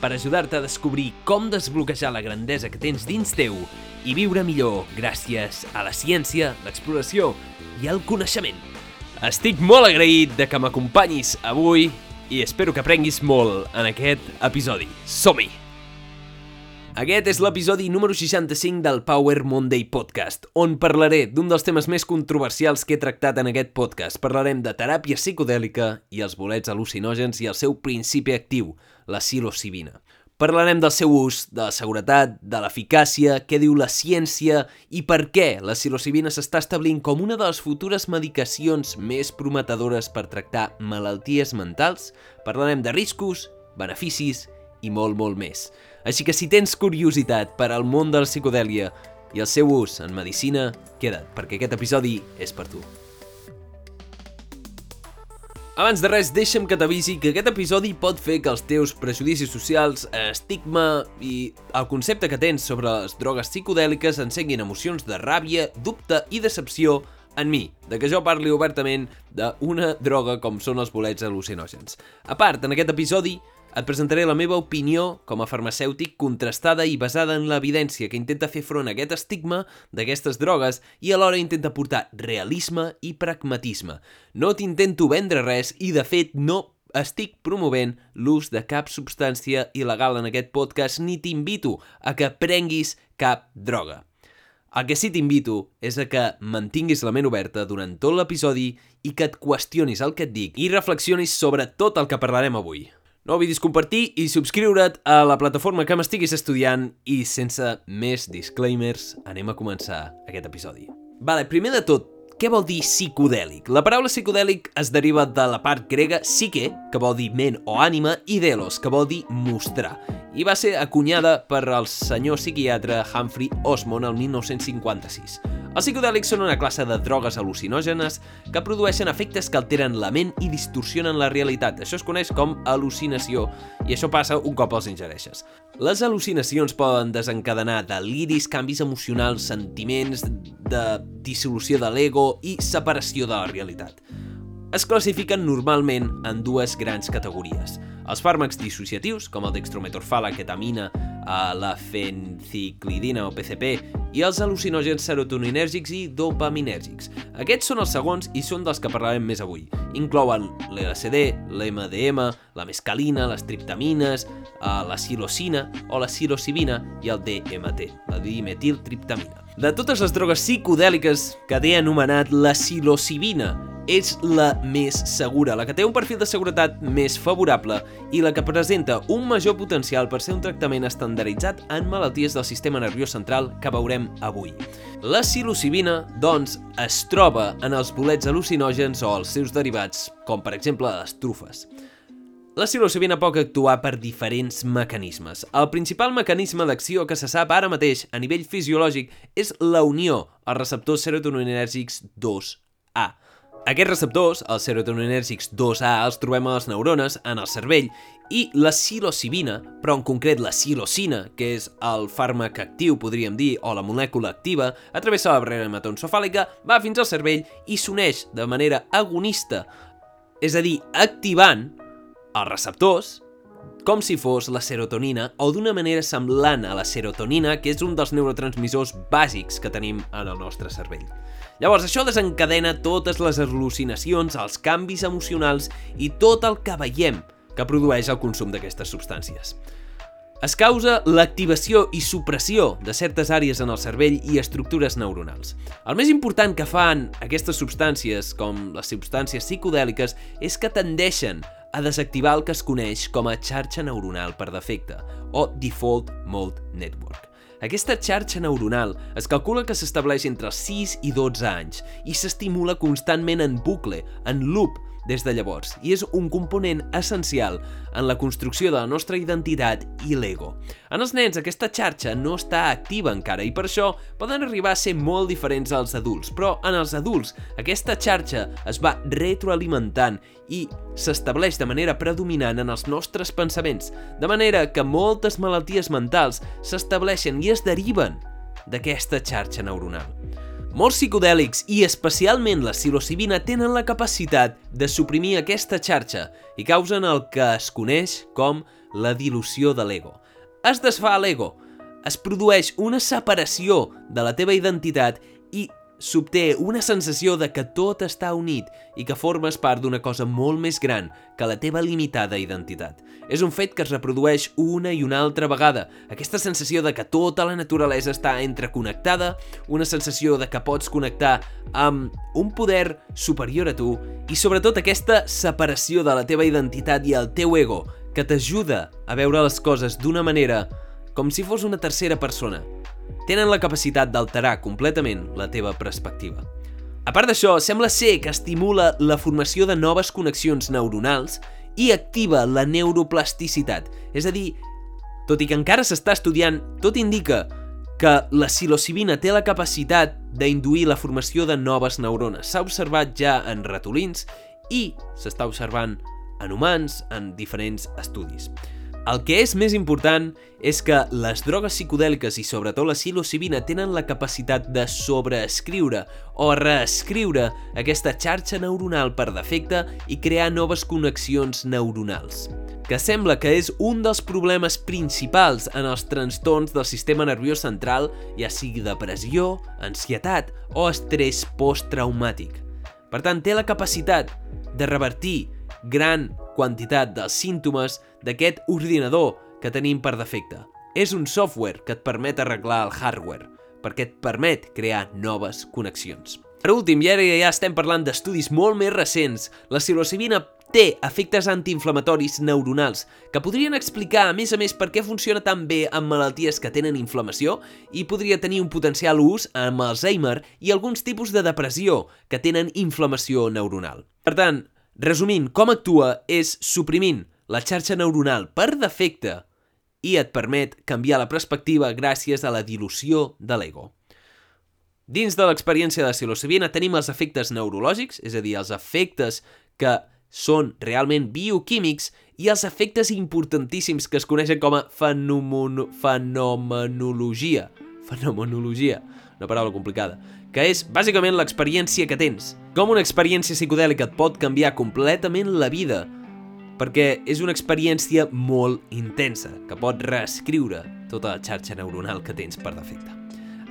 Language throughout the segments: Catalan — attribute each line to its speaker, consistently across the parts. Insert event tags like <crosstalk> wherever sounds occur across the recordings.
Speaker 1: per ajudar-te a descobrir com desbloquejar la grandesa que tens dins teu i viure millor gràcies a la ciència, l'exploració i el coneixement. Estic molt agraït de que m'acompanyis avui i espero que aprenguis molt en aquest episodi. Som-hi! Aquest és l'episodi número 65 del Power Monday Podcast, on parlaré d'un dels temes més controversials que he tractat en aquest podcast. Parlarem de teràpia psicodèlica i els bolets al·lucinògens i el seu principi actiu, la psilocibina. Parlarem del seu ús, de la seguretat, de l'eficàcia, què diu la ciència i per què la psilocibina s'està establint com una de les futures medicacions més prometedores per tractar malalties mentals. Parlarem de riscos, beneficis i molt, molt més. Així que si tens curiositat per al món de la psicodèlia i el seu ús en medicina, queda't, perquè aquest episodi és per tu. Abans de res, deixa'm que t'avisi que aquest episodi pot fer que els teus prejudicis socials, estigma i el concepte que tens sobre les drogues psicodèliques encenguin emocions de ràbia, dubte i decepció en mi, de que jo parli obertament d'una droga com són els bolets al·lucinògens. A part, en aquest episodi et presentaré la meva opinió com a farmacèutic contrastada i basada en l'evidència que intenta fer front a aquest estigma d'aquestes drogues i alhora intenta portar realisme i pragmatisme. No t'intento vendre res i, de fet, no estic promovent l'ús de cap substància il·legal en aquest podcast ni t'invito a que prenguis cap droga. El que sí t'invito és a que mantinguis la ment oberta durant tot l'episodi i que et qüestionis el que et dic i reflexionis sobre tot el que parlarem avui. No oblidis compartir i subscriure't a la plataforma que m'estiguis estudiant i sense més disclaimers anem a començar aquest episodi. Vale, primer de tot, què vol dir psicodèlic? La paraula psicodèlic es deriva de la part grega psique, que vol dir ment o ànima, i delos, que vol dir mostrar, i va ser acunyada per el senyor psiquiatre Humphrey Osmond el 1956. Els psicodèlics són una classe de drogues al·lucinògenes que produeixen efectes que alteren la ment i distorsionen la realitat. Això es coneix com al·lucinació i això passa un cop els ingereixes. Les al·lucinacions poden desencadenar deliris, canvis emocionals, sentiments de dissolució de l'ego i separació de la realitat. Es classifiquen normalment en dues grans categories. Els fàrmacs dissociatius, com el dextrometorfà, la ketamina, la fenciclidina o PCP i els al·lucinògens serotoninèrgics i dopaminèrgics. Aquests són els segons i són dels que parlarem més avui. Inclouen l'LSD, l'MDM, la mescalina, les triptamines, la psilocina o la psilocibina i el DMT, la dimetiltriptamina. De totes les drogues psicodèliques que t'he anomenat la psilocibina és la més segura, la que té un perfil de seguretat més favorable i la que presenta un major potencial per ser un tractament estandarditzat en malalties del sistema nerviós central que veurem avui. La psilocibina, doncs, es troba en els bolets al·lucinògens o els seus derivats, com per exemple les trufes. La psilocibina pot actuar per diferents mecanismes. El principal mecanisme d'acció que se sap ara mateix a nivell fisiològic és la unió als receptors serotoninèrgics 2A, aquests receptors, els serotoninèrgics 2A, els trobem a les neurones, en el cervell, i la psilocibina, però en concret la psilocina, que és el fàrmac actiu, podríem dir, o la molècula activa, a través de la barrera hematoencefàlica, va fins al cervell i s'uneix de manera agonista, és a dir, activant els receptors, com si fos la serotonina o d'una manera semblant a la serotonina, que és un dels neurotransmissors bàsics que tenim en el nostre cervell. Llavors, això desencadena totes les al·lucinacions, els canvis emocionals i tot el que veiem que produeix el consum d'aquestes substàncies. Es causa l'activació i supressió de certes àrees en el cervell i estructures neuronals. El més important que fan aquestes substàncies, com les substàncies psicodèliques, és que tendeixen a desactivar el que es coneix com a xarxa neuronal per defecte, o Default Mode Network. Aquesta xarxa neuronal es calcula que s'estableix entre 6 i 12 anys i s'estimula constantment en bucle, en loop, des de llavors i és un component essencial en la construcció de la nostra identitat i l'ego. En els nens aquesta xarxa no està activa encara i per això poden arribar a ser molt diferents als adults, però en els adults aquesta xarxa es va retroalimentant i s'estableix de manera predominant en els nostres pensaments, de manera que moltes malalties mentals s'estableixen i es deriven d'aquesta xarxa neuronal. Molts psicodèlics, i especialment la psilocibina, tenen la capacitat de suprimir aquesta xarxa i causen el que es coneix com la dilució de l'ego. Es desfà l'ego, es produeix una separació de la teva identitat i s'obté una sensació de que tot està unit i que formes part d'una cosa molt més gran que la teva limitada identitat. És un fet que es reprodueix una i una altra vegada. Aquesta sensació de que tota la naturalesa està entreconnectada, una sensació de que pots connectar amb un poder superior a tu i sobretot aquesta separació de la teva identitat i el teu ego que t'ajuda a veure les coses d'una manera com si fos una tercera persona tenen la capacitat d'alterar completament la teva perspectiva. A part d'això, sembla ser que estimula la formació de noves connexions neuronals i activa la neuroplasticitat, és a dir, tot i que encara s'està estudiant, tot indica que la psilocibina té la capacitat d'induir la formació de noves neurones. S'ha observat ja en ratolins i s'està observant en humans en diferents estudis. El que és més important és que les drogues psicodèliques i sobretot la psilocibina tenen la capacitat de sobreescriure o reescriure aquesta xarxa neuronal per defecte i crear noves connexions neuronals que sembla que és un dels problemes principals en els trastorns del sistema nerviós central, ja sigui depressió, ansietat o estrès posttraumàtic. Per tant, té la capacitat de revertir gran quantitat dels símptomes d'aquest ordinador que tenim per defecte. És un software que et permet arreglar el hardware, perquè et permet crear noves connexions. Per últim, ara ja estem parlant d'estudis molt més recents, la psilocibina té efectes antiinflamatoris neuronals que podrien explicar, a més a més, per què funciona tan bé amb malalties que tenen inflamació i podria tenir un potencial ús amb Alzheimer i alguns tipus de depressió que tenen inflamació neuronal. Per tant, Resumint, com actua és suprimint la xarxa neuronal per defecte i et permet canviar la perspectiva gràcies a la dilució de l'ego. Dins de l'experiència de psilocibina tenim els efectes neurològics, és a dir, els efectes que són realment bioquímics i els efectes importantíssims que es coneixen com a fenomen fenomenologia. Fenomenologia, una paraula complicada que és bàsicament l'experiència que tens. Com una experiència psicodèlica et pot canviar completament la vida, perquè és una experiència molt intensa, que pot reescriure tota la xarxa neuronal que tens per defecte.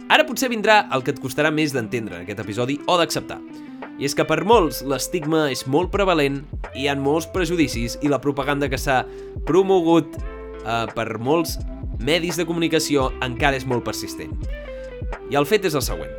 Speaker 1: Ara potser vindrà el que et costarà més d'entendre en aquest episodi o d'acceptar. I és que per molts l'estigma és molt prevalent, hi han molts prejudicis i la propaganda que s'ha promogut eh, per molts medis de comunicació encara és molt persistent. I el fet és el següent.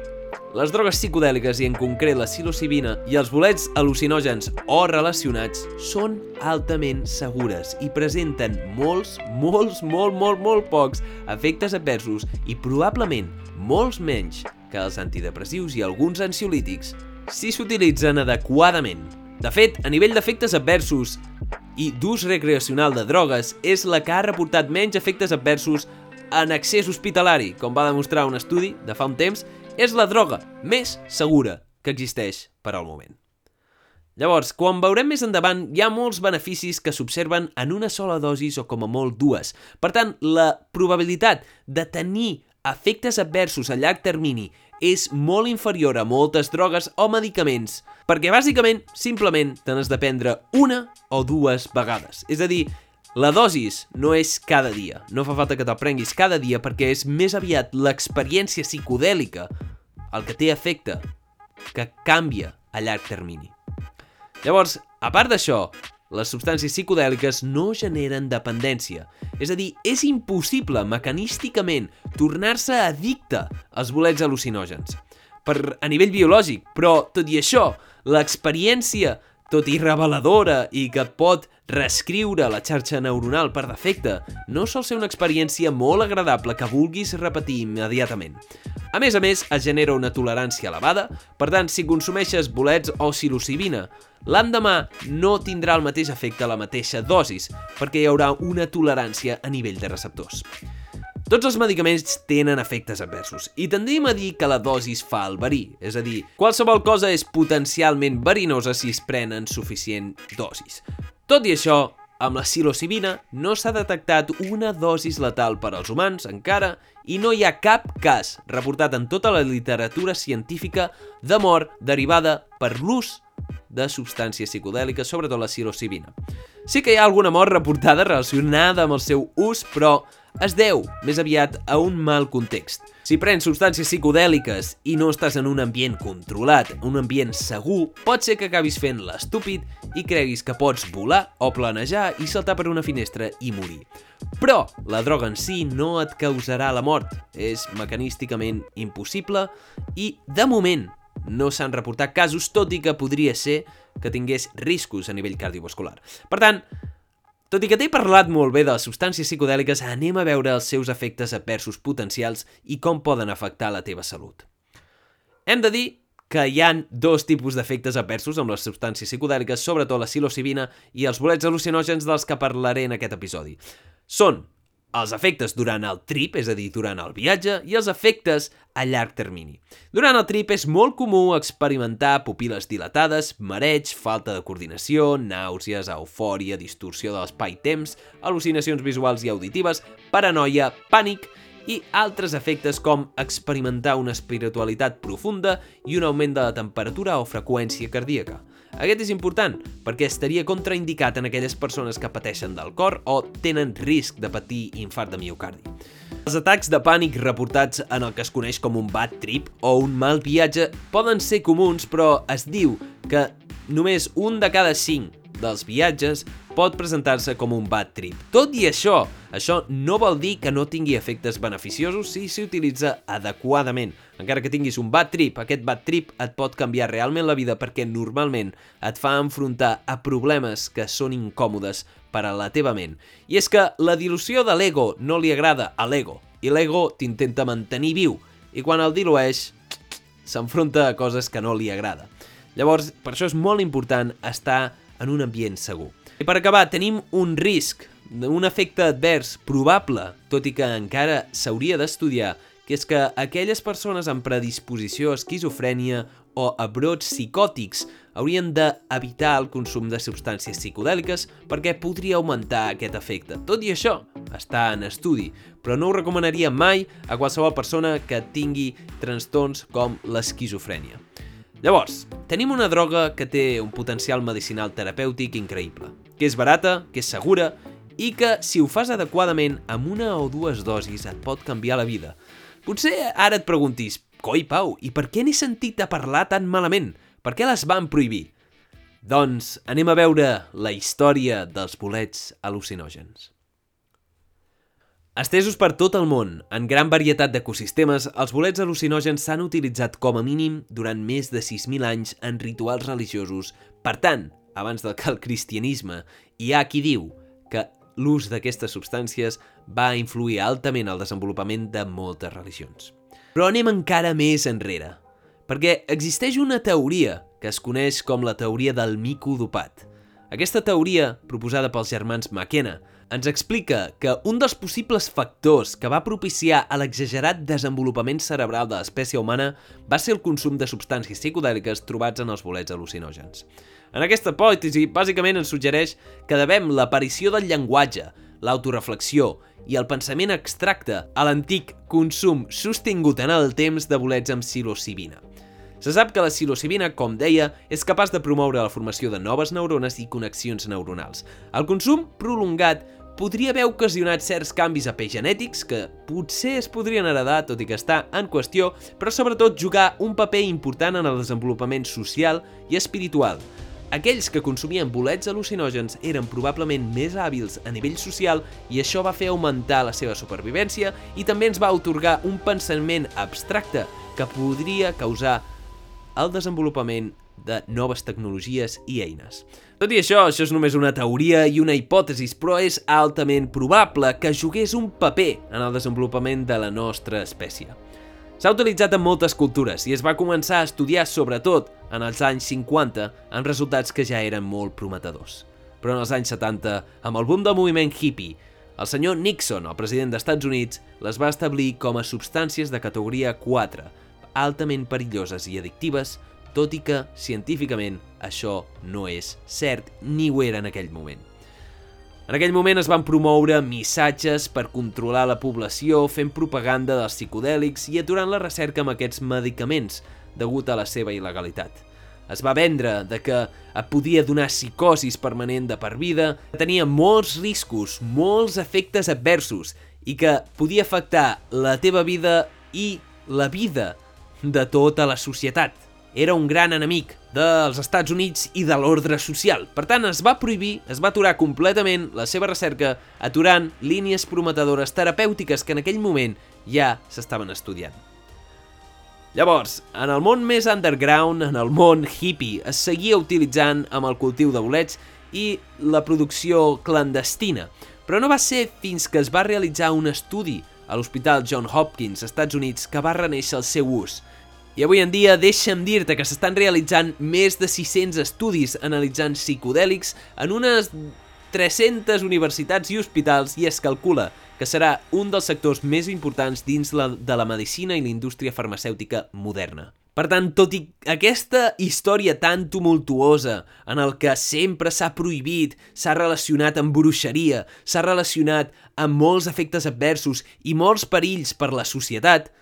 Speaker 1: Les drogues psicodèliques i en concret la psilocibina i els bolets al·lucinògens o relacionats són altament segures i presenten molts, molts, molt, molt, molt pocs efectes adversos i probablement molts menys que els antidepressius i alguns ansiolítics si s'utilitzen adequadament. De fet, a nivell d'efectes adversos i d'ús recreacional de drogues, és la que ha reportat menys efectes adversos en accés hospitalari, com va demostrar un estudi de fa un temps, és la droga més segura que existeix per al moment. Llavors, quan veurem més endavant, hi ha molts beneficis que s'observen en una sola dosis o com a molt dues. Per tant, la probabilitat de tenir efectes adversos a llarg termini és molt inferior a moltes drogues o medicaments, perquè bàsicament, simplement, te n'has de prendre una o dues vegades. És a dir, la dosis no és cada dia, no fa falta que te'l prenguis cada dia perquè és més aviat l'experiència psicodèlica el que té efecte, que canvia a llarg termini. Llavors, a part d'això, les substàncies psicodèliques no generen dependència. És a dir, és impossible mecanísticament tornar-se addicte als bolets al·lucinògens. Per, a nivell biològic, però, tot i això, l'experiència tot i reveladora i que pot reescriure la xarxa neuronal per defecte, no sol ser una experiència molt agradable que vulguis repetir immediatament. A més a més, es genera una tolerància elevada, per tant, si consumeixes bolets o psilocibina, l'endemà no tindrà el mateix efecte a la mateixa dosis, perquè hi haurà una tolerància a nivell de receptors. Tots els medicaments tenen efectes adversos i tendim a dir que la dosis fa el verí, és a dir, qualsevol cosa és potencialment verinosa si es pren en suficient dosis. Tot i això, amb la psilocibina no s'ha detectat una dosis letal per als humans encara i no hi ha cap cas reportat en tota la literatura científica de mort derivada per l'ús de substàncies psicodèliques, sobretot la psilocibina. Sí que hi ha alguna mort reportada relacionada amb el seu ús, però es deu més aviat a un mal context. Si prens substàncies psicodèliques i no estàs en un ambient controlat, un ambient segur, pot ser que acabis fent l'estúpid i creguis que pots volar o planejar i saltar per una finestra i morir. Però la droga en si no et causarà la mort, és mecanísticament impossible i, de moment, no s'han reportat casos, tot i que podria ser que tingués riscos a nivell cardiovascular. Per tant, tot i que t'he parlat molt bé de les substàncies psicodèliques, anem a veure els seus efectes adversos potencials i com poden afectar la teva salut. Hem de dir que hi han dos tipus d'efectes adversos amb les substàncies psicodèliques, sobretot la psilocibina i els bolets al·lucinògens dels que parlaré en aquest episodi. Són els efectes durant el trip, és a dir, durant el viatge, i els efectes a llarg termini. Durant el trip és molt comú experimentar pupil·les dilatades, mareig, falta de coordinació, nàusees, eufòria, distorsió de l'espai-temps, al·lucinacions visuals i auditives, paranoia, pànic i altres efectes com experimentar una espiritualitat profunda i un augment de la temperatura o freqüència cardíaca. Aquest és important perquè estaria contraindicat en aquelles persones que pateixen del cor o tenen risc de patir infart de miocardi. Els atacs de pànic reportats en el que es coneix com un bad trip o un mal viatge poden ser comuns, però es diu que només un de cada cinc dels viatges pot presentar-se com un bad trip. Tot i això, això no vol dir que no tingui efectes beneficiosos si s'utilitza adequadament. Encara que tinguis un bad trip, aquest bad trip et pot canviar realment la vida perquè normalment et fa enfrontar a problemes que són incòmodes per a la teva ment. I és que la dilució de l'ego no li agrada a l'ego, i l'ego t'intenta mantenir viu, i quan el dilueix, s'enfronta a coses que no li agrada. Llavors, per això és molt important estar en un ambient segur. I per acabar, tenim un risc, un efecte advers probable, tot i que encara s'hauria d'estudiar, que és que aquelles persones amb predisposició a esquizofrènia o a brots psicòtics haurien d'evitar el consum de substàncies psicodèliques perquè podria augmentar aquest efecte. Tot i això, està en estudi, però no ho recomanaria mai a qualsevol persona que tingui trastorns com l'esquizofrènia. Llavors, tenim una droga que té un potencial medicinal terapèutic increïble, que és barata, que és segura i que, si ho fas adequadament, amb una o dues dosis et pot canviar la vida. Potser ara et preguntis, coi Pau, i per què n'he sentit a parlar tan malament? Per què les van prohibir? Doncs anem a veure la història dels bolets al·lucinògens. Estesos per tot el món, en gran varietat d'ecosistemes, els bolets al·lucinògens s'han utilitzat com a mínim durant més de 6.000 anys en rituals religiosos. Per tant, abans del que el cristianisme, hi ha qui diu que l'ús d'aquestes substàncies va influir altament al desenvolupament de moltes religions. Però anem encara més enrere, perquè existeix una teoria que es coneix com la teoria del mico dopat. Aquesta teoria, proposada pels germans McKenna, ens explica que un dels possibles factors que va propiciar a l'exagerat desenvolupament cerebral de l'espècie humana va ser el consum de substàncies psicodèliques trobats en els bolets al·lucinògens. En aquesta hipòtesi, bàsicament ens suggereix que devem l'aparició del llenguatge, l'autoreflexió i el pensament abstracte a l'antic consum sostingut en el temps de bolets amb psilocibina. Se sap que la psilocibina, com deia, és capaç de promoure la formació de noves neurones i connexions neuronals. El consum prolongat podria haver ocasionat certs canvis epigenètics que potser es podrien heredar, tot i que està en qüestió, però sobretot jugar un paper important en el desenvolupament social i espiritual. Aquells que consumien bolets al·lucinògens eren probablement més hàbils a nivell social i això va fer augmentar la seva supervivència i també ens va otorgar un pensament abstracte que podria causar el desenvolupament de noves tecnologies i eines. Tot i això, això és només una teoria i una hipòtesi, però és altament probable que jugués un paper en el desenvolupament de la nostra espècie. S'ha utilitzat en moltes cultures i es va començar a estudiar sobretot en els anys 50 amb resultats que ja eren molt prometedors. Però en els anys 70, amb el boom del moviment hippie, el senyor Nixon, el president dels Estats Units, les va establir com a substàncies de categoria 4, altament perilloses i addictives, tot i que, científicament, això no és cert ni ho era en aquell moment. En aquell moment es van promoure missatges per controlar la població fent propaganda dels psicodèlics i aturant la recerca amb aquests medicaments degut a la seva il·legalitat. Es va vendre de que et podia donar psicosis permanent de per vida, que tenia molts riscos, molts efectes adversos i que podia afectar la teva vida i la vida de tota la societat era un gran enemic dels Estats Units i de l'ordre social. Per tant, es va prohibir, es va aturar completament la seva recerca, aturant línies prometedores terapèutiques que en aquell moment ja s'estaven estudiant. Llavors, en el món més underground, en el món hippie, es seguia utilitzant amb el cultiu de bolets i la producció clandestina, però no va ser fins que es va realitzar un estudi a l'Hospital John Hopkins, Estats Units, que va reneixer el seu ús – i avui en dia deixa'm dir-te que s'estan realitzant més de 600 estudis analitzant psicodèlics en unes 300 universitats i hospitals i es calcula que serà un dels sectors més importants dins la, de la medicina i la indústria farmacèutica moderna. Per tant, tot i aquesta història tan tumultuosa en el que sempre s'ha prohibit, s'ha relacionat amb bruixeria, s'ha relacionat amb molts efectes adversos i molts perills per la societat,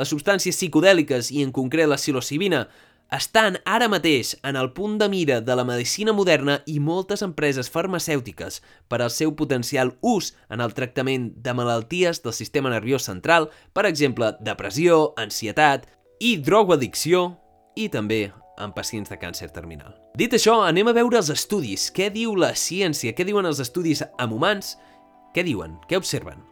Speaker 1: les substàncies psicodèliques i en concret la psilocibina estan ara mateix en el punt de mira de la medicina moderna i moltes empreses farmacèutiques per al seu potencial ús en el tractament de malalties del sistema nerviós central, per exemple, depressió, ansietat i drogoaddicció i també en pacients de càncer terminal. Dit això, anem a veure els estudis. Què diu la ciència? Què diuen els estudis amb humans? Què diuen? Què observen?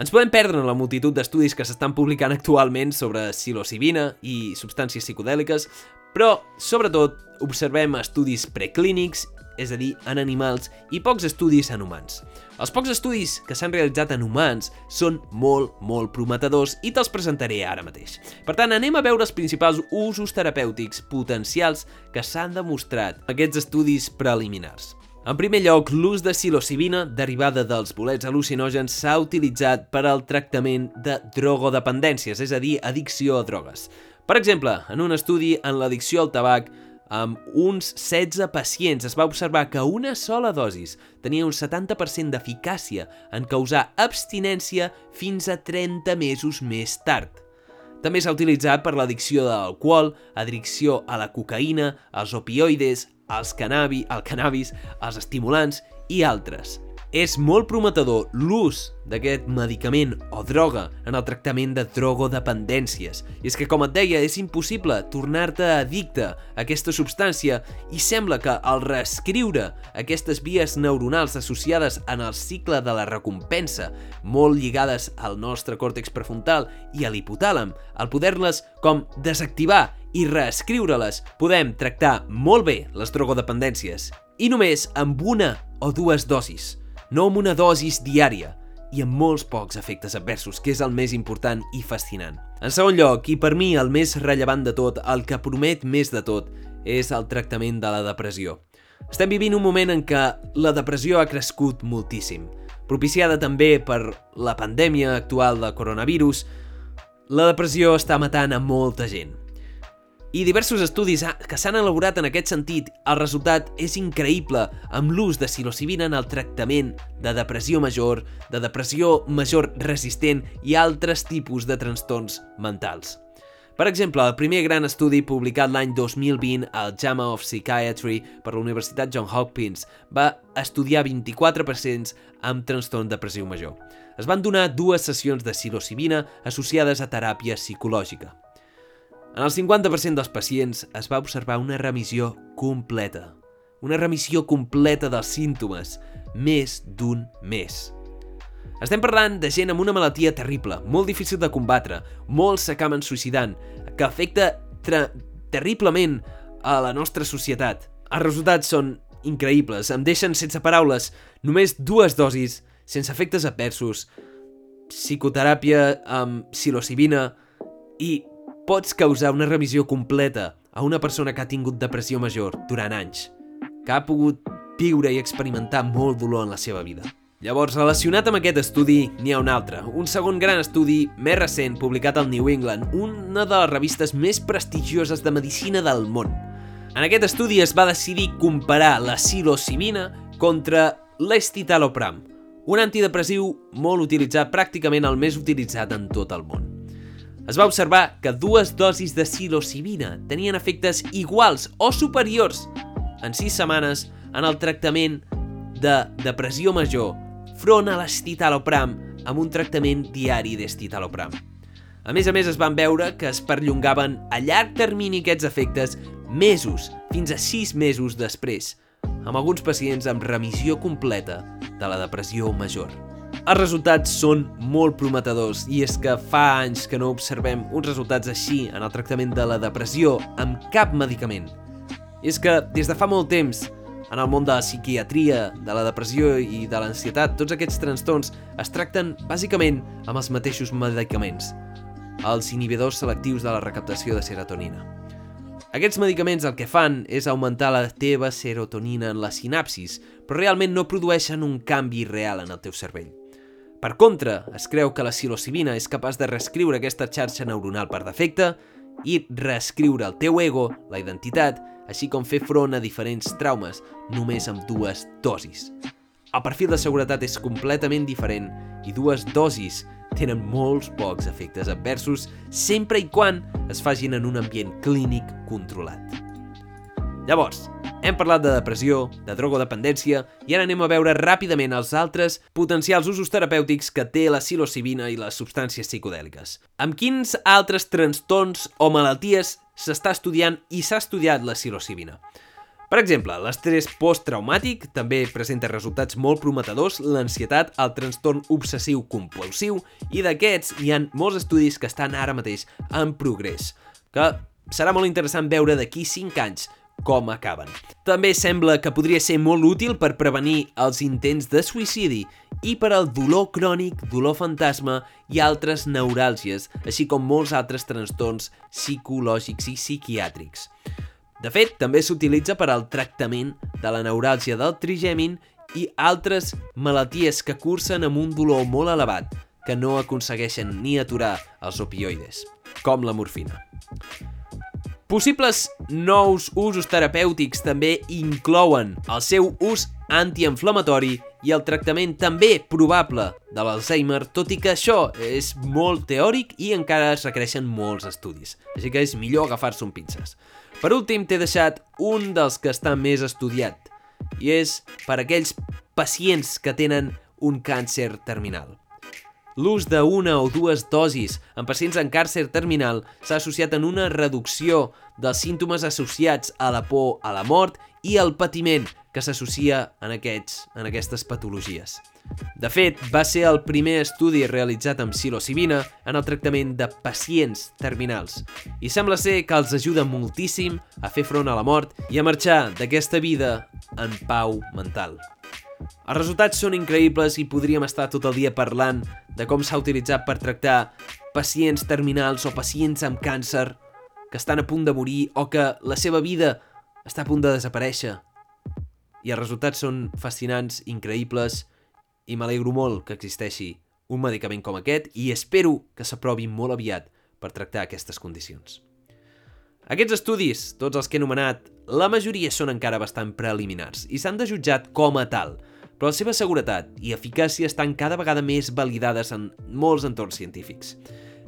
Speaker 1: Ens podem perdre en la multitud d'estudis que s'estan publicant actualment sobre psilocibina i substàncies psicodèliques, però, sobretot, observem estudis preclínics, és a dir, en animals, i pocs estudis en humans. Els pocs estudis que s'han realitzat en humans són molt, molt prometedors i te'ls presentaré ara mateix. Per tant, anem a veure els principals usos terapèutics potencials que s'han demostrat aquests estudis preliminars. En primer lloc, l'ús de psilocibina, derivada dels bolets al·lucinògens, s'ha utilitzat per al tractament de drogodependències, és a dir, addicció a drogues. Per exemple, en un estudi en l'addicció al tabac, amb uns 16 pacients es va observar que una sola dosis tenia un 70% d'eficàcia en causar abstinència fins a 30 mesos més tard. També s'ha utilitzat per l'addicció de l'alcohol, addicció a la cocaïna, als opioides, els cannabi, el cannabis, els estimulants i altres. És molt prometedor l'ús d'aquest medicament o droga en el tractament de drogodependències. I és que, com et deia, és impossible tornar-te addicte a aquesta substància i sembla que al reescriure aquestes vies neuronals associades en el cicle de la recompensa, molt lligades al nostre còrtex prefrontal i a l'hipotàlam, al poder-les com desactivar i reescriure-les, podem tractar molt bé les drogodependències i només amb una o dues dosis, no amb una dosis diària i amb molts pocs efectes adversos, que és el més important i fascinant. En segon lloc, i per mi el més rellevant de tot, el que promet més de tot, és el tractament de la depressió. Estem vivint un moment en què la depressió ha crescut moltíssim. Propiciada també per la pandèmia actual de coronavirus, la depressió està matant a molta gent. I diversos estudis que s'han elaborat en aquest sentit, el resultat és increïble amb l'ús de psilocibina en el tractament de depressió major, de depressió major resistent i altres tipus de trastorns mentals. Per exemple, el primer gran estudi publicat l'any 2020 al JAMA of Psychiatry per la Universitat John Hopkins va estudiar 24 pacients amb trastorn depressiu major. Es van donar dues sessions de psilocibina associades a teràpia psicològica. En el 50% dels pacients es va observar una remissió completa. Una remissió completa dels símptomes, més d'un mes. Estem parlant de gent amb una malaltia terrible, molt difícil de combatre, molts s'acaben suïcidant, que afecta terriblement a la nostra societat. Els resultats són increïbles, em deixen sense paraules. Només dues dosis, sense efectes adversos, psicoteràpia amb psilocibina i pots causar una revisió completa a una persona que ha tingut depressió major durant anys, que ha pogut viure i experimentar molt dolor en la seva vida. Llavors, relacionat amb aquest estudi, n'hi ha un altre, un segon gran estudi més recent publicat al New England, una de les revistes més prestigioses de medicina del món. En aquest estudi es va decidir comparar la psilocibina contra l'estitalopram, un antidepressiu molt utilitzat, pràcticament el més utilitzat en tot el món. Es va observar que dues dosis de psilocibina tenien efectes iguals o superiors en 6 setmanes en el tractament de depressió major front a l'estitalopram amb un tractament diari d'estitalopram. A més a més, es van veure que es perllongaven a llarg termini aquests efectes mesos, fins a 6 mesos després, amb alguns pacients amb remissió completa de la depressió major. Els resultats són molt prometedors i és que fa anys que no observem uns resultats així en el tractament de la depressió amb cap medicament. I és que des de fa molt temps en el món de la psiquiatria, de la depressió i de l'ansietat, tots aquests trastorns es tracten bàsicament amb els mateixos medicaments, els inhibidors selectius de la recaptació de serotonina. Aquests medicaments el que fan és augmentar la teva serotonina en la sinapsis, però realment no produeixen un canvi real en el teu cervell. Per contra, es creu que la psilocibina és capaç de reescriure aquesta xarxa neuronal per defecte i reescriure el teu ego, la identitat, així com fer front a diferents traumes, només amb dues dosis. El perfil de seguretat és completament diferent i dues dosis tenen molts pocs efectes adversos sempre i quan es facin en un ambient clínic controlat. Llavors, hem parlat de depressió, de drogodependència i ara anem a veure ràpidament els altres potencials usos terapèutics que té la psilocibina i les substàncies psicodèliques. Amb quins altres trastorns o malalties s'està estudiant i s'ha estudiat la psilocibina? Per exemple, l'estrès posttraumàtic també presenta resultats molt prometedors, l'ansietat, el trastorn obsessiu compulsiu i d'aquests hi han molts estudis que estan ara mateix en progrés, que serà molt interessant veure d'aquí 5 anys com acaben. També sembla que podria ser molt útil per prevenir els intents de suïcidi i per al dolor crònic, dolor fantasma i altres neuràlgies, així com molts altres trastorns psicològics i psiquiàtrics. De fet, també s'utilitza per al tractament de la neuràlgia del trigèmin i altres malalties que cursen amb un dolor molt elevat que no aconsegueixen ni aturar els opioides, com la morfina. Possibles nous usos terapèutics també inclouen el seu ús antiinflamatori i el tractament també probable de l'Alzheimer, tot i que això és molt teòric i encara es requereixen molts estudis, així que és millor agafar-se un pinces. Per últim, t'he deixat un dels que està més estudiat, i és per aquells pacients que tenen un càncer terminal. L'ús d'una o dues dosis en pacients en càrcer terminal s'ha associat en una reducció dels símptomes associats a la por, a la mort i al patiment que s'associa en, aquests, en aquestes patologies. De fet, va ser el primer estudi realitzat amb psilocibina en el tractament de pacients terminals i sembla ser que els ajuda moltíssim a fer front a la mort i a marxar d'aquesta vida en pau mental. Els resultats són increïbles i podríem estar tot el dia parlant de com s'ha utilitzat per tractar pacients terminals o pacients amb càncer que estan a punt de morir o que la seva vida està a punt de desaparèixer. I els resultats són fascinants, increïbles, i m'alegro molt que existeixi un medicament com aquest i espero que s'aprovi molt aviat per tractar aquestes condicions. Aquests estudis, tots els que he anomenat, la majoria són encara bastant preliminars i s'han de jutjat com a tal – però la seva seguretat i eficàcia estan cada vegada més validades en molts entorns científics.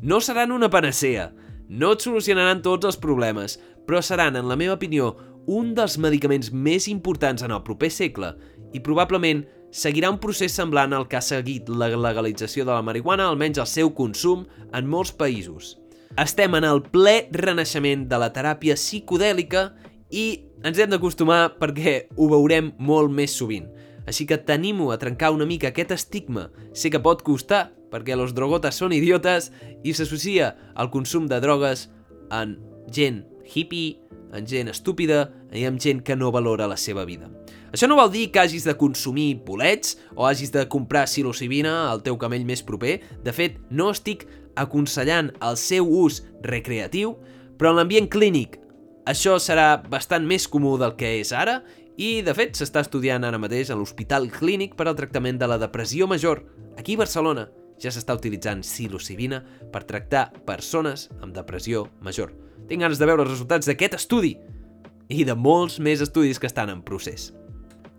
Speaker 1: No seran una panacea, no et solucionaran tots els problemes, però seran, en la meva opinió, un dels medicaments més importants en el proper segle i probablement seguirà un procés semblant al que ha seguit la legalització de la marihuana, almenys el seu consum, en molts països. Estem en el ple renaixement de la teràpia psicodèlica i ens hem d'acostumar perquè ho veurem molt més sovint. Així que t'animo a trencar una mica aquest estigma. Sé que pot costar, perquè los drogotes són idiotes i s'associa al consum de drogues en gent hippie, amb gent estúpida i amb gent que no valora la seva vida. Això no vol dir que hagis de consumir bolets o hagis de comprar psilocibina al teu camell més proper. De fet, no estic aconsellant el seu ús recreatiu, però en l'ambient clínic això serà bastant més comú del que és ara i, de fet, s'està estudiant ara mateix a l'Hospital Clínic per al tractament de la depressió major. Aquí a Barcelona ja s'està utilitzant psilocibina per tractar persones amb depressió major. Tinc ganes de veure els resultats d'aquest estudi i de molts més estudis que estan en procés.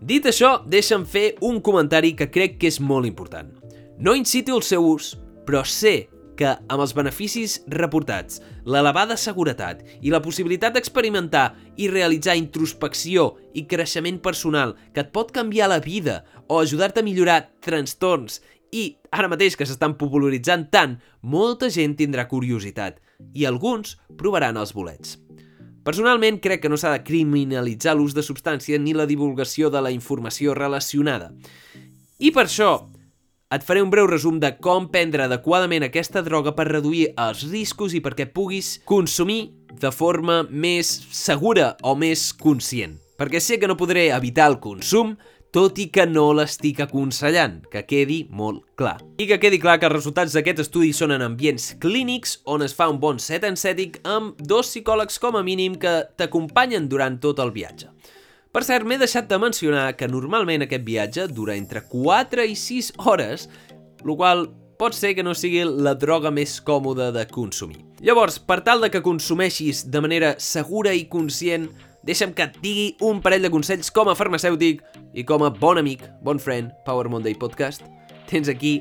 Speaker 1: Dit això, deixa'm fer un comentari que crec que és molt important. No incito el seu ús, però sé que amb els beneficis reportats, l'elevada seguretat i la possibilitat d'experimentar i realitzar introspecció i creixement personal que et pot canviar la vida o ajudar-te a millorar trastorns i ara mateix que s'estan popularitzant tant, molta gent tindrà curiositat i alguns provaran els bolets. Personalment, crec que no s'ha de criminalitzar l'ús de substància ni la divulgació de la informació relacionada. I per això, et faré un breu resum de com prendre adequadament aquesta droga per reduir els riscos i perquè puguis consumir de forma més segura o més conscient. Perquè sé que no podré evitar el consum, tot i que no l'estic aconsellant, que quedi molt clar. I que quedi clar que els resultats d'aquest estudi són en ambients clínics on es fa un bon set encètic amb dos psicòlegs com a mínim que t'acompanyen durant tot el viatge. Per cert, m'he deixat de mencionar que normalment aquest viatge dura entre 4 i 6 hores, el qual pot ser que no sigui la droga més còmoda de consumir. Llavors, per tal de que consumeixis de manera segura i conscient, deixa'm que et digui un parell de consells com a farmacèutic i com a bon amic, bon friend, Power Monday Podcast. Tens aquí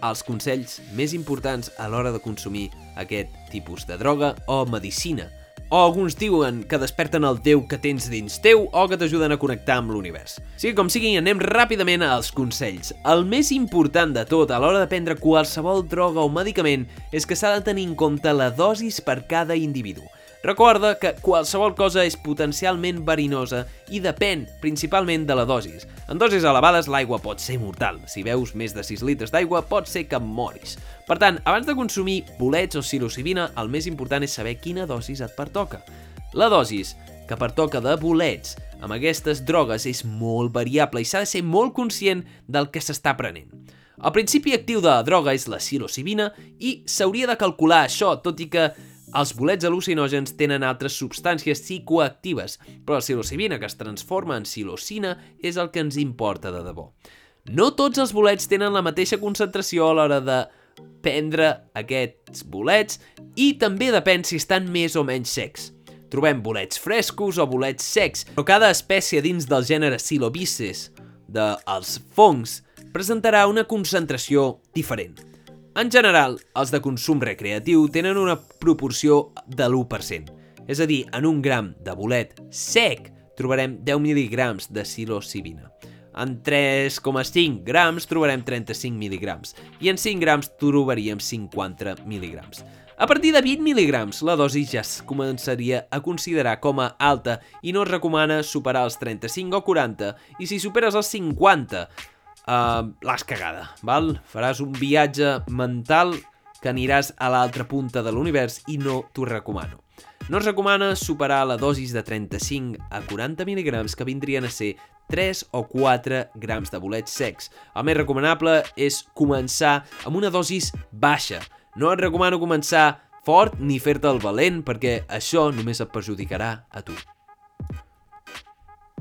Speaker 1: els consells més importants a l'hora de consumir aquest tipus de droga o medicina. O alguns diuen que desperten el Déu que tens dins teu o que t'ajuden a connectar amb l'univers. Sigui com sigui, anem ràpidament als consells. El més important de tot a l'hora de prendre qualsevol droga o medicament és que s'ha de tenir en compte la dosis per cada individu. Recorda que qualsevol cosa és potencialment verinosa i depèn principalment de la dosis. En dosis elevades l'aigua pot ser mortal. Si veus més de 6 litres d'aigua pot ser que moris. Per tant, abans de consumir bolets o psilocibina, el més important és saber quina dosis et pertoca. La dosis que pertoca de bolets amb aquestes drogues és molt variable i s'ha de ser molt conscient del que s'està prenent. El principi actiu de la droga és la psilocibina i s'hauria de calcular això, tot i que els bolets al·lucinògens tenen altres substàncies psicoactives, però la psilocibina que es transforma en psilocina és el que ens importa de debò. No tots els bolets tenen la mateixa concentració a l'hora de prendre aquests bolets i també depèn si estan més o menys secs. Trobem bolets frescos o bolets secs, però cada espècie dins del gènere Silobices dels fongs presentarà una concentració diferent. En general, els de consum recreatiu tenen una proporció de l'1%. És a dir, en un gram de bolet sec trobarem 10 mil·ligrams de psilocibina. En 3,5 grams trobarem 35 mil·ligrams i en 5 grams trobaríem 50 mil·ligrams. A partir de 20 mil·ligrams, la dosi ja es començaria a considerar com a alta i no es recomana superar els 35 o 40 i si superes els 50 uh, l'has cagada, val? Faràs un viatge mental que aniràs a l'altra punta de l'univers i no t'ho recomano. No es recomana superar la dosis de 35 a 40 mg que vindrien a ser 3 o 4 grams de bolets secs. El més recomanable és començar amb una dosis baixa. No et recomano començar fort ni fer-te el valent perquè això només et perjudicarà a tu.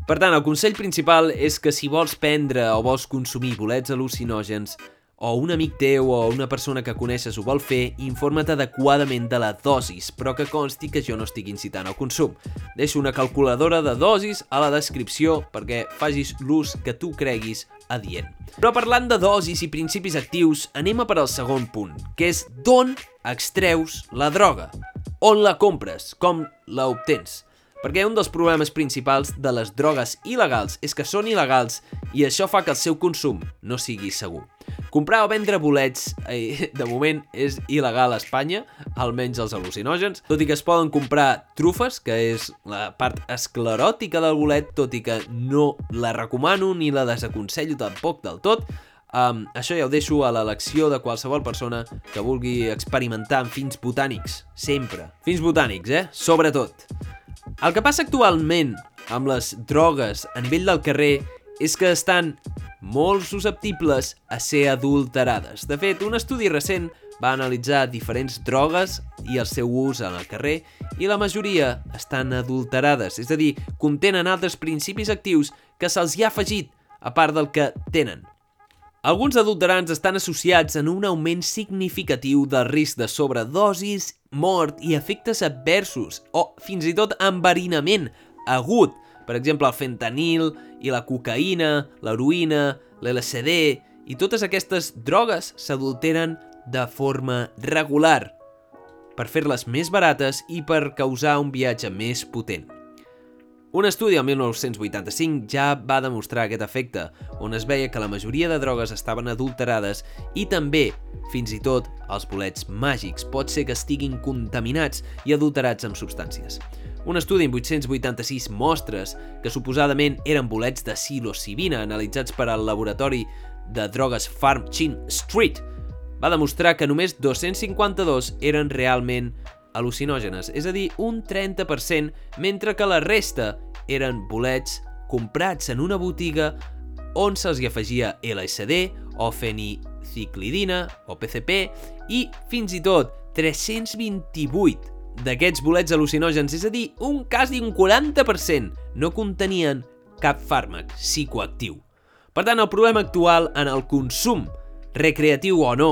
Speaker 1: Per tant, el consell principal és que si vols prendre o vols consumir bolets al·lucinògens o un amic teu o una persona que coneixes ho vol fer, informa't adequadament de la dosis, però que consti que jo no estic incitant al consum. Deixo una calculadora de dosis a la descripció perquè facis l'ús que tu creguis adient. Però parlant de dosis i principis actius, anem a per al segon punt, que és d'on extreus la droga? On la compres? Com la obtens? Perquè un dels problemes principals de les drogues il·legals és que són il·legals i això fa que el seu consum no sigui segur. Comprar o vendre bolets, eh, de moment, és il·legal a Espanya, almenys els al·lucinògens, tot i que es poden comprar trufes, que és la part escleròtica del bolet, tot i que no la recomano ni la desaconsello tampoc del tot, Um, això ja ho deixo a l'elecció de qualsevol persona que vulgui experimentar amb fins botànics, sempre. Fins botànics, eh? Sobretot. El que passa actualment amb les drogues a nivell del carrer és que estan molt susceptibles a ser adulterades. De fet, un estudi recent va analitzar diferents drogues i el seu ús en el carrer i la majoria estan adulterades, és a dir, contenen altres principis actius que se'ls hi ha afegit, a part del que tenen. Alguns adulterants estan associats en un augment significatiu del risc de sobredosis, mort i efectes adversos, o fins i tot enverinament agut, per exemple el fentanil i la cocaïna, l'heroïna, l'LSD i totes aquestes drogues s'adulteren de forma regular per fer-les més barates i per causar un viatge més potent. Un estudi el 1985 ja va demostrar aquest efecte, on es veia que la majoria de drogues estaven adulterades i també, fins i tot, els bolets màgics pot ser que estiguin contaminats i adulterats amb substàncies. Un estudi en 886 mostres que suposadament eren bolets de psilocibina analitzats per al laboratori de drogues Farm Chin Street va demostrar que només 252 eren realment al·lucinògenes, és a dir, un 30%, mentre que la resta eren bolets comprats en una botiga on se'ls hi afegia LSD o feniciclidina o PCP i fins i tot 328 d'aquests bolets al·lucinògens, és a dir, un quasi un 40%, no contenien cap fàrmac psicoactiu. Per tant, el problema actual en el consum, recreatiu o no,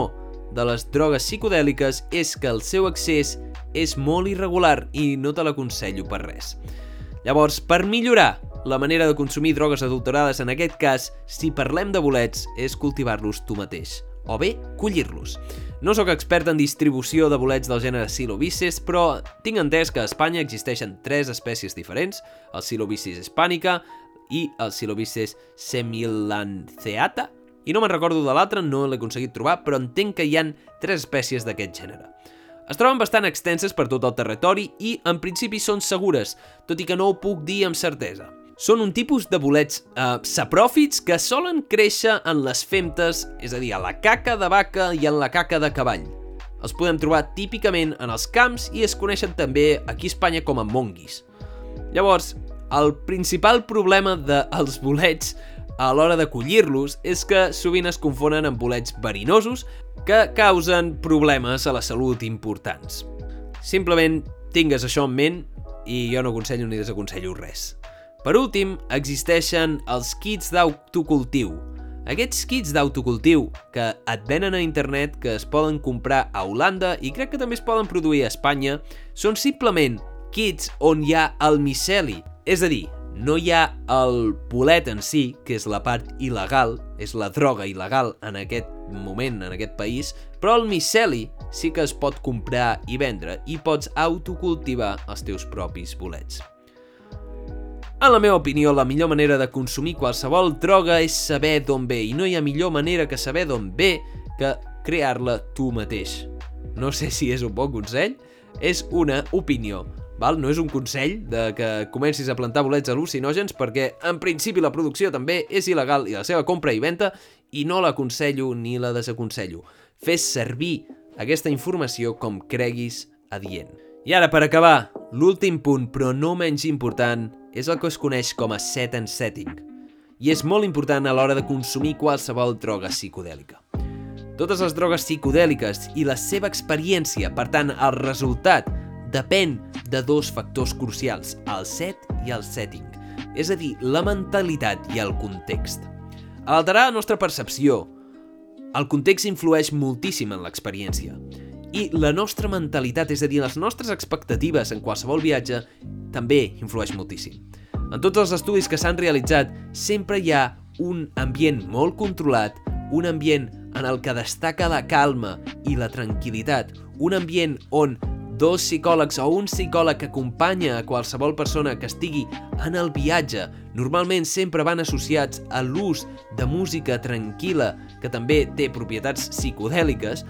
Speaker 1: de les drogues psicodèliques és que el seu accés és molt irregular i no te l'aconsello per res. Llavors, per millorar la manera de consumir drogues adulterades en aquest cas, si parlem de bolets, és cultivar-los tu mateix, o bé, collir-los. No sóc expert en distribució de bolets del gènere Silobices, però tinc entès que a Espanya existeixen tres espècies diferents, el Silobices hispànica i el Silobices semilanceata, i no me'n recordo de l'altre, no l'he aconseguit trobar, però entenc que hi han tres espècies d'aquest gènere. Es troben bastant extenses per tot el territori i, en principi, són segures, tot i que no ho puc dir amb certesa. Són un tipus de bolets eh, sapròfits que solen créixer en les femtes, és a dir, a la caca de vaca i en la caca de cavall. Els podem trobar típicament en els camps i es coneixen també aquí a Espanya com a monguis. Llavors, el principal problema dels <laughs> bolets a l'hora de collir-los és que sovint es confonen amb bolets verinosos que causen problemes a la salut importants. Simplement tingues això en ment i jo no aconsello ni desaconsello res. Per últim, existeixen els kits d'autocultiu. Aquests kits d'autocultiu que et venen a internet, que es poden comprar a Holanda i crec que també es poden produir a Espanya, són simplement kits on hi ha el miceli, és a dir, no hi ha el bolet en si, que és la part il·legal, és la droga il·legal en aquest moment, en aquest país, però el miceli sí que es pot comprar i vendre i pots autocultivar els teus propis bolets. En la meva opinió, la millor manera de consumir qualsevol droga és saber d'on ve, i no hi ha millor manera que saber d'on ve que crear-la tu mateix. No sé si és un bon consell, és una opinió. Val? No és un consell de que comencis a plantar bolets al·lucinògens perquè en principi la producció també és il·legal i la seva compra i venda i no l'aconsello ni la desaconsello. Fes servir aquesta informació com creguis adient. I ara, per acabar, l'últim punt, però no menys important, és el que es coneix com a set and setting. I és molt important a l'hora de consumir qualsevol droga psicodèlica. Totes les drogues psicodèliques i la seva experiència, per tant, el resultat depèn de dos factors crucials, el set i el setting, és a dir, la mentalitat i el context. A alterar la nostra percepció, el context influeix moltíssim en l'experiència. I la nostra mentalitat, és a dir, les nostres expectatives en qualsevol viatge, també influeix moltíssim. En tots els estudis que s'han realitzat, sempre hi ha un ambient molt controlat, un ambient en el que destaca la calma i la tranquil·litat, un ambient on dos psicòlegs o un psicòleg que acompanya a qualsevol persona que estigui en el viatge normalment sempre van associats a l'ús de música tranquil·la que també té propietats psicodèliques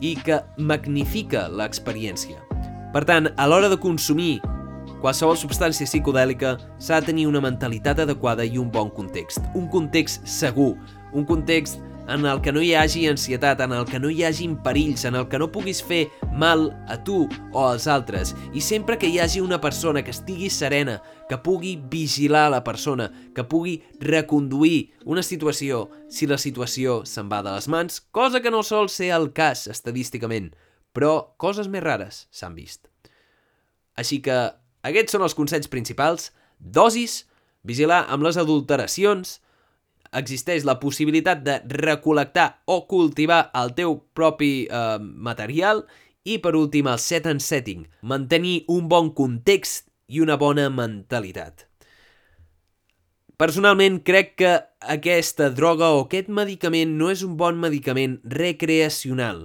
Speaker 1: i que magnifica l'experiència. Per tant, a l'hora de consumir qualsevol substància psicodèlica s'ha de tenir una mentalitat adequada i un bon context. Un context segur, un context en el que no hi hagi ansietat, en el que no hi hagi perills, en el que no puguis fer mal a tu o als altres, i sempre que hi hagi una persona que estigui serena, que pugui vigilar la persona, que pugui reconduir una situació si la situació se'n va de les mans, cosa que no sol ser el cas estadísticament, però coses més rares s'han vist. Així que aquests són els consells principals, dosis, vigilar amb les adulteracions, existeix la possibilitat de recol·lectar o cultivar el teu propi eh, material i, per últim, el set and setting, mantenir un bon context i una bona mentalitat. Personalment, crec que aquesta droga o aquest medicament no és un bon medicament recreacional.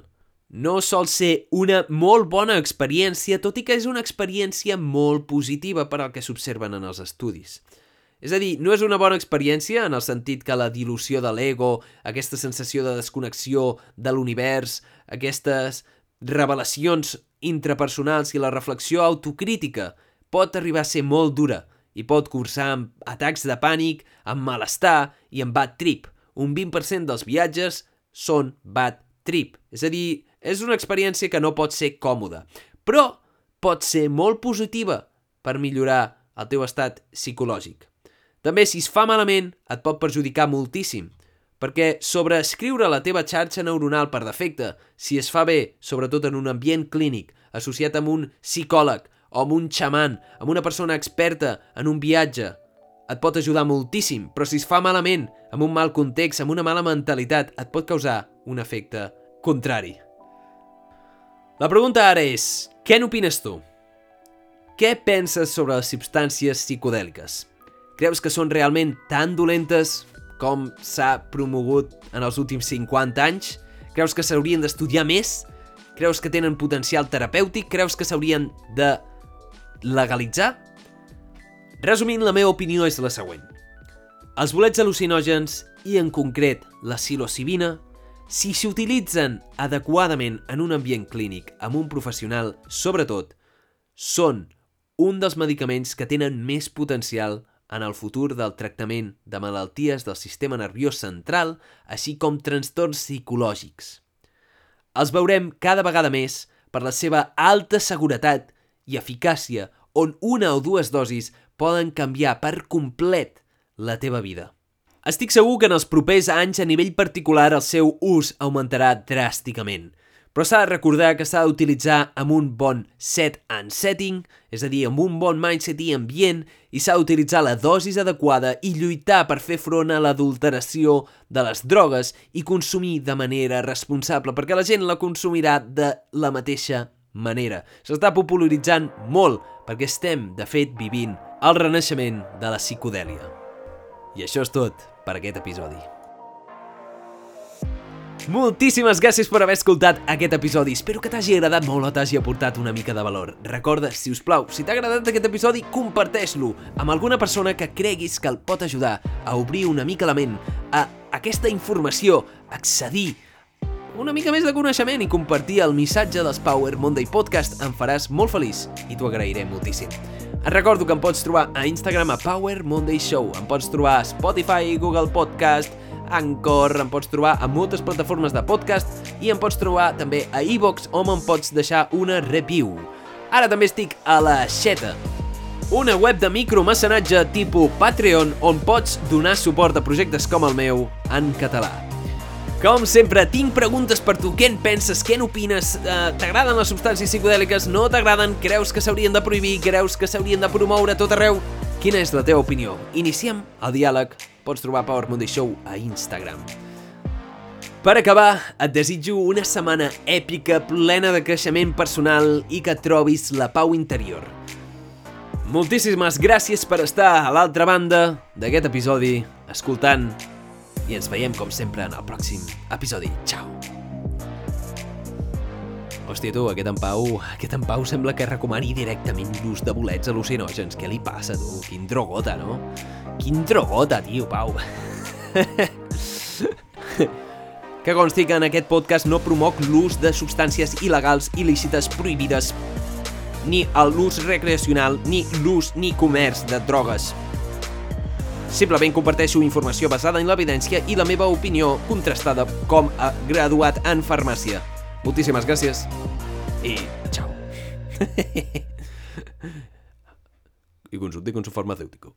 Speaker 1: No sol ser una molt bona experiència, tot i que és una experiència molt positiva per al que s'observen en els estudis. És a dir, no és una bona experiència en el sentit que la dilució de l'ego, aquesta sensació de desconnexió de l'univers, aquestes revelacions intrapersonals i la reflexió autocrítica pot arribar a ser molt dura i pot cursar amb atacs de pànic, amb malestar i amb bad trip. Un 20% dels viatges són bad trip. És a dir, és una experiència que no pot ser còmoda, però pot ser molt positiva per millorar el teu estat psicològic. També, si es fa malament, et pot perjudicar moltíssim, perquè sobreescriure la teva xarxa neuronal per defecte, si es fa bé, sobretot en un ambient clínic, associat amb un psicòleg o amb un xaman, amb una persona experta en un viatge, et pot ajudar moltíssim, però si es fa malament, amb un mal context, amb una mala mentalitat, et pot causar un efecte contrari. La pregunta ara és, què n'opines tu? Què penses sobre les substàncies psicodèliques? Creus que són realment tan dolentes com s'ha promogut en els últims 50 anys? Creus que s'haurien d'estudiar més? Creus que tenen potencial terapèutic? Creus que s'haurien de legalitzar? Resumint, la meva opinió és la següent. Els bolets al·lucinògens, i en concret la psilocibina, si s'utilitzen adequadament en un ambient clínic amb un professional, sobretot, són un dels medicaments que tenen més potencial en el futur del tractament de malalties del sistema nerviós central, així com trastorns psicològics. Els veurem cada vegada més per la seva alta seguretat i eficàcia, on una o dues dosis poden canviar per complet la teva vida. Estic segur que en els propers anys a nivell particular el seu ús augmentarà dràsticament – però s'ha de recordar que s'ha d'utilitzar amb un bon set and setting, és a dir, amb un bon mindset i ambient, i s'ha d'utilitzar la dosis adequada i lluitar per fer front a l'adulteració de les drogues i consumir de manera responsable, perquè la gent la consumirà de la mateixa manera. S'està popularitzant molt perquè estem, de fet, vivint el renaixement de la psicodèlia. I això és tot per aquest episodi. Moltíssimes gràcies per haver escoltat aquest episodi. Espero que t'hagi agradat molt o t'hagi aportat una mica de valor. Recorda, si us plau, si t'ha agradat aquest episodi, comparteix-lo amb alguna persona que creguis que el pot ajudar a obrir una mica la ment a aquesta informació, accedir una mica més de coneixement i compartir el missatge dels Power Monday Podcast em faràs molt feliç i t'ho agrairé moltíssim. Et recordo que em pots trobar a Instagram a Power Monday Show, em pots trobar a Spotify, Google Podcast, Anchor, em pots trobar a moltes plataformes de podcast i em pots trobar també a iVox on em pots deixar una review. Ara també estic a la Xeta, una web de micromecenatge tipus Patreon on pots donar suport a projectes com el meu en català. Com sempre, tinc preguntes per tu. Què en penses? Què n'opines? Uh, T'agraden les substàncies psicodèliques? No t'agraden? Creus que s'haurien de prohibir? Creus que s'haurien de promoure tot arreu? Quina és la teva opinió? Iniciem el diàleg pots trobar Power Monday Show a Instagram. Per acabar, et desitjo una setmana èpica, plena de creixement personal i que trobis la pau interior. Moltíssimes gràcies per estar a l'altra banda d'aquest episodi, escoltant, i ens veiem com sempre en el pròxim episodi. Ciao! Hòstia, tu, aquest en Pau, aquest en Pau sembla que recomani directament l'ús de bolets al·lucinògens. Què li passa, tu? Quin drogota, no? Quin drogota, tio, Pau. que consti que en aquest podcast no promoc l'ús de substàncies il·legals, il·lícites, prohibides, ni l'ús recreacional, ni l'ús ni comerç de drogues. Simplement comparteixo informació basada en l'evidència i la meva opinió contrastada com a graduat en farmàcia. Moltíssimes gràcies i ciao. <laughs> y consulte con su farmacéutico.